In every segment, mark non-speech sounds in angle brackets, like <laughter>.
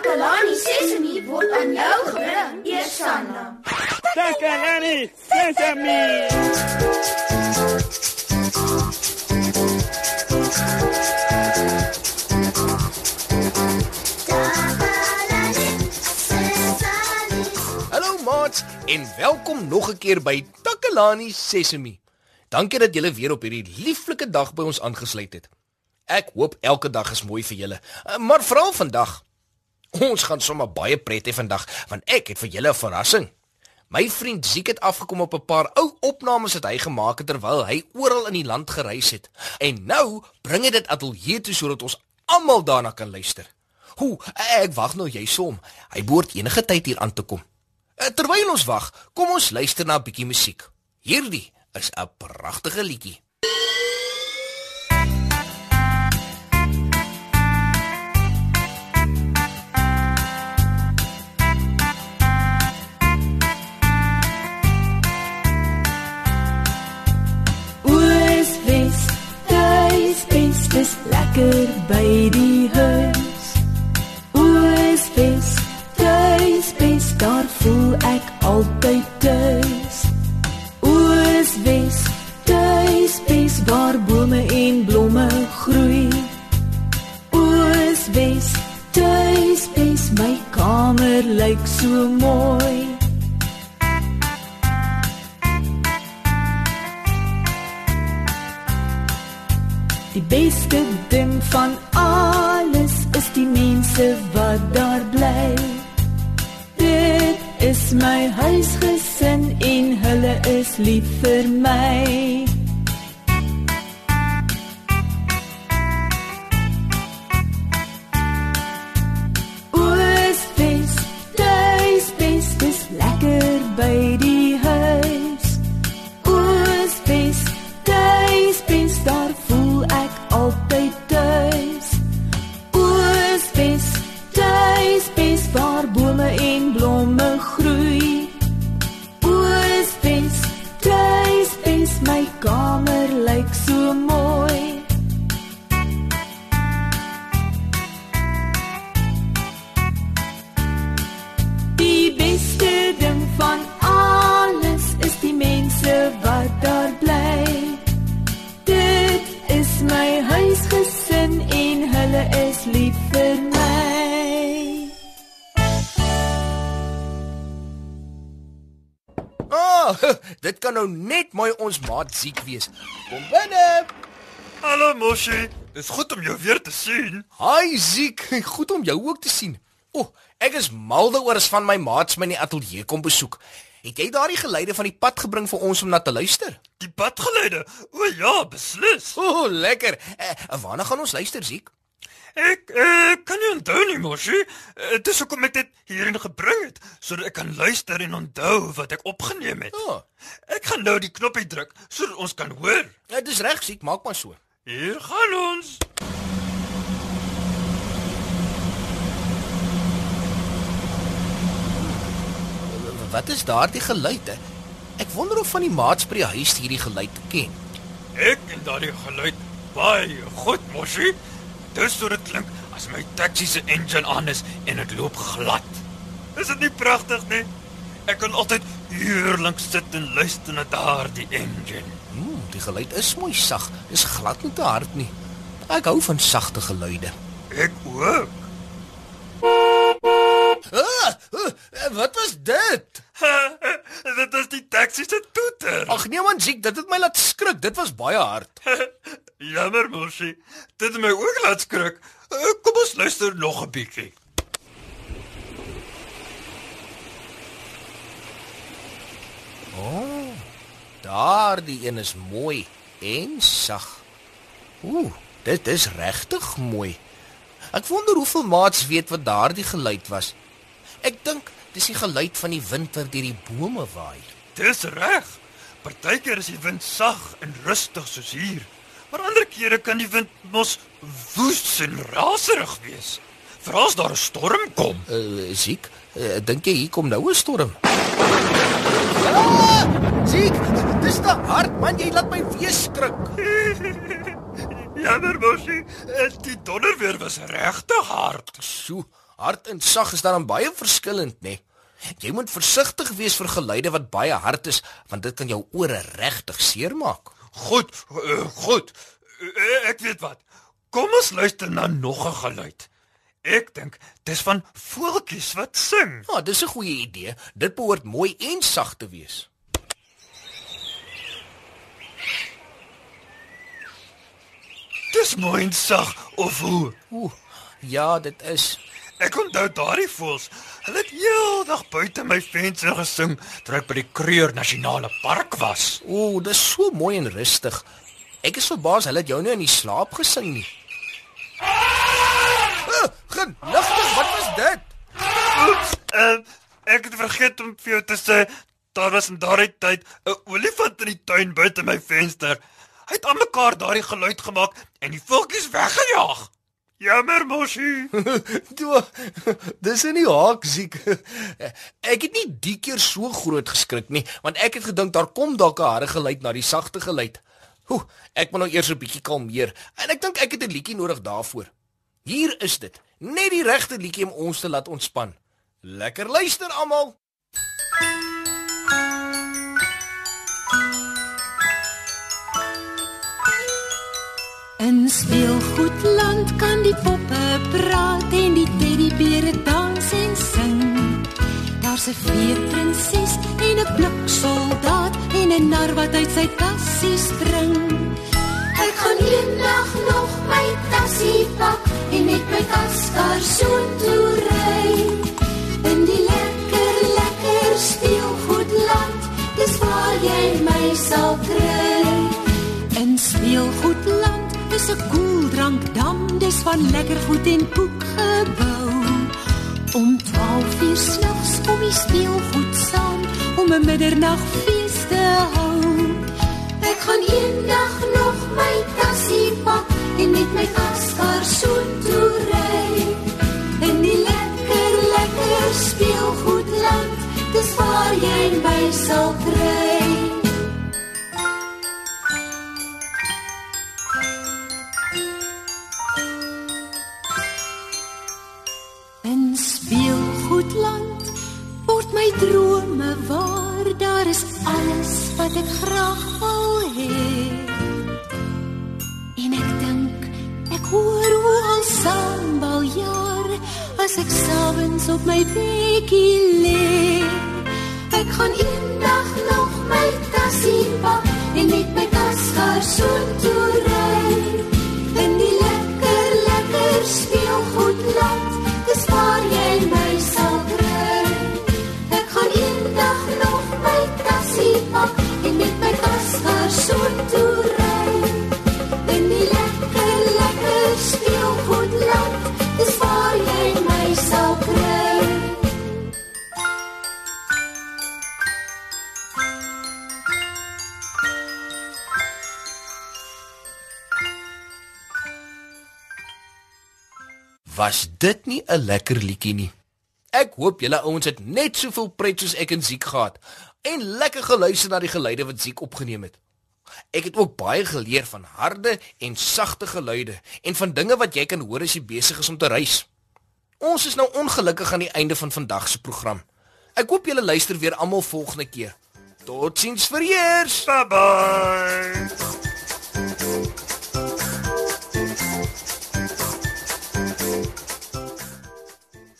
Takalani Sesemi word aan jou gebring, Eersanna. Takalani Sesemi. Hallo maats en welkom nog 'n keer by Takalani Sesemi. Dankie dat julle weer op hierdie lieflike dag by ons aangesluit het. Ek hoop elke dag is mooi vir julle, eh, maar veral vandag. Ons gaan sommer baie pret hê vandag want ek het vir julle 'n verrassing. My vriend Ziek het afgekom op 'n paar ou opnames wat hy gemaak het terwyl hy oral in die land gereis het. En nou bring hy dit ateljee toe sodat ons almal daarna kan luister. Hoe, ek wag nou jy som. Hy behoort enige tyd hier aan te kom. Eh, Terwyl ons wag, kom ons luister na 'n bietjie musiek. Hierdie is 'n pragtige liedjie. Lyk so mooi. Die beste ding van alles is die mense wat daar bly. Dit is my huisgesin en hulle is lief vir my. Oh, <laughs> dit kan nou net mooi ons maat Ziek wees. Kom binne. Hallo Moshi, dis goed om jou weer te sien. Hi Ziek, <laughs> goed om jou ook te sien. O, oh, ek is mal daaroor as van my maats my in die ateljee kom besoek. Het jy daardie geluide van die pad gebring vir ons om na te luister? Die padgeleide. O ja, beslis. O, oh, lekker. Eh, waarna gaan ons luister, Ziek? Ek uh, kan nie onthou nie, Moshi. Uh, dis hoekom ek dit hierin gebring het sodat ek kan luister en onthou wat ek opgeneem het. Ja. Ek gaan nou die knoppie druk sodat ons kan hoor. Ja, dis reg, Ziek, maak maar so. Hier gaan ons. Wat is daardie geluide? Ek wonder of van die maats by die huis hierdie geluid ken. Ek en daardie geluid baie goed, Moshi. Dis hoe dit klink as my taxi se engine aan is en dit loop glad. Is dit nie pragtig nie? Ek kan altyd uurlank sit en luister na daardie engine. Ooh, die geluid is mooi sag. Dis glad nie te hard nie. Ek hou van sagte geluide. Ek ook. Ah, uh, wat was dit? <laughs> dit is die taxi se toeter. Ag nee man, Ziek, dit het my laat skrik. Dit was baie hard. <laughs> Jammer, Moshi. Dit het my ook laat skrik. Kom ons luister nog 'n bietjie. Oh, daardie een is mooi en sag. Ooh, dit is regtig mooi. Ek wonder hoeveel maats weet wat daardie geluid was. Ek dink dis die geluid van die wind wat deur die bome waai. Dis reg. Partykeer is die wind sag en rustig soos hier. Maar ander kere kan die wind mos woes en raserig wees. Veral as daar 'n storm kom. Uh, Ziek, uh, dink jy hier kom nou 'n storm? Ah! Ziek, dis te hard man, jy laat my weer skrik. <laughs> Jammer mosie, eh, die donderweer was regtig hard. Sjoe, Hard en sag is dan baie verskillend, nê? Nee. Jy moet versigtig wees vir geluide wat baie hard is, want dit kan jou ore regtig seermaak. Goed, uh, goed. Uh, ek weet wat. Kom ons luister na nog 'n geluid. Ek dink dis van voeltjies wat sing. Ja, dis 'n goeie idee. Dit behoort mooi en sag te wees. Dis mooi en sag of hoe? Ooh, ja, dit is. Ek onthou daardie voels. Hulle het heeldag buite my venster gesing terwyl ek by die Kruger Nasionale Park was. Ooh, dis so mooi en rustig. Ek is verbaas hulle het jou nou in die slaap gesing nie. Ah, Genigtig, wat was dit? Oeps, uh, ek het vergeet om vir jou te sê daar was in daardie tyd 'n olifant in die tuin buite my venster. Hy het aan mekaar daardie geluid gemaak en die voeltjies weggejaag. Jammer, Moshi. <laughs> Toe, dis in die haak siek. Ek het nie die keer so groot geskrik nie, want ek het gedink daar kom dalk 'n harde geluid na die sagte geluid. Hoe, ek moet nou eers 'n bietjie kalmeer en ek dink ek het 'n liedjie nodig daarvoor. Hier is dit. Net die regte liedjie om ons te laat ontspan. Lekker luister almal. In speelgoedland kan die poppe praat en die teddybeere dans en sing. Daar's 'n feeprinses en 'n bliksoldaat en 'n nar wat uit sy kassie spring. Ek gaan eendag nog my tassie pak en met my kaskar soontoe ry. 'n koeldrankdam, dis van lekker goed en koek gebou. Om 12 uur snags kom die speelgoed saam om 'n middernagfees te hou. Ek gaan eendag nog my tassie pak en met my kaskar soontoe ry. In die lekker lekker speelgoedland, dis waar jy my sal kry. Wat ek graag wil hê. En ek dink ek hoor hoe al sambal jaar as ek s'avonds op my bedjie lê. Ek gaan eendag nog my tassie pak en met my kaskar soontoe ry. Was dit nie 'n lekker liedjie nie? Ek hoop julle ouens het net soveel pret soos ek en Ziek gehad en lekker geluister na die geluide wat Ziek opgeneem het. Ek het ook baie geleer van harde en sagte geluide en van dinge wat jy kan hoor as jy besig is om te reis. Ons is nou ongelukkig aan die einde van vandag se program. Ek hoop julle luister weer almal volgende keer. Totsiens vir eers. Bye bye.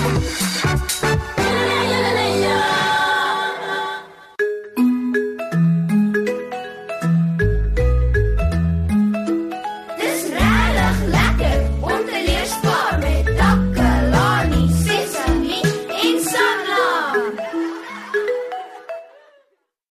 Thank you.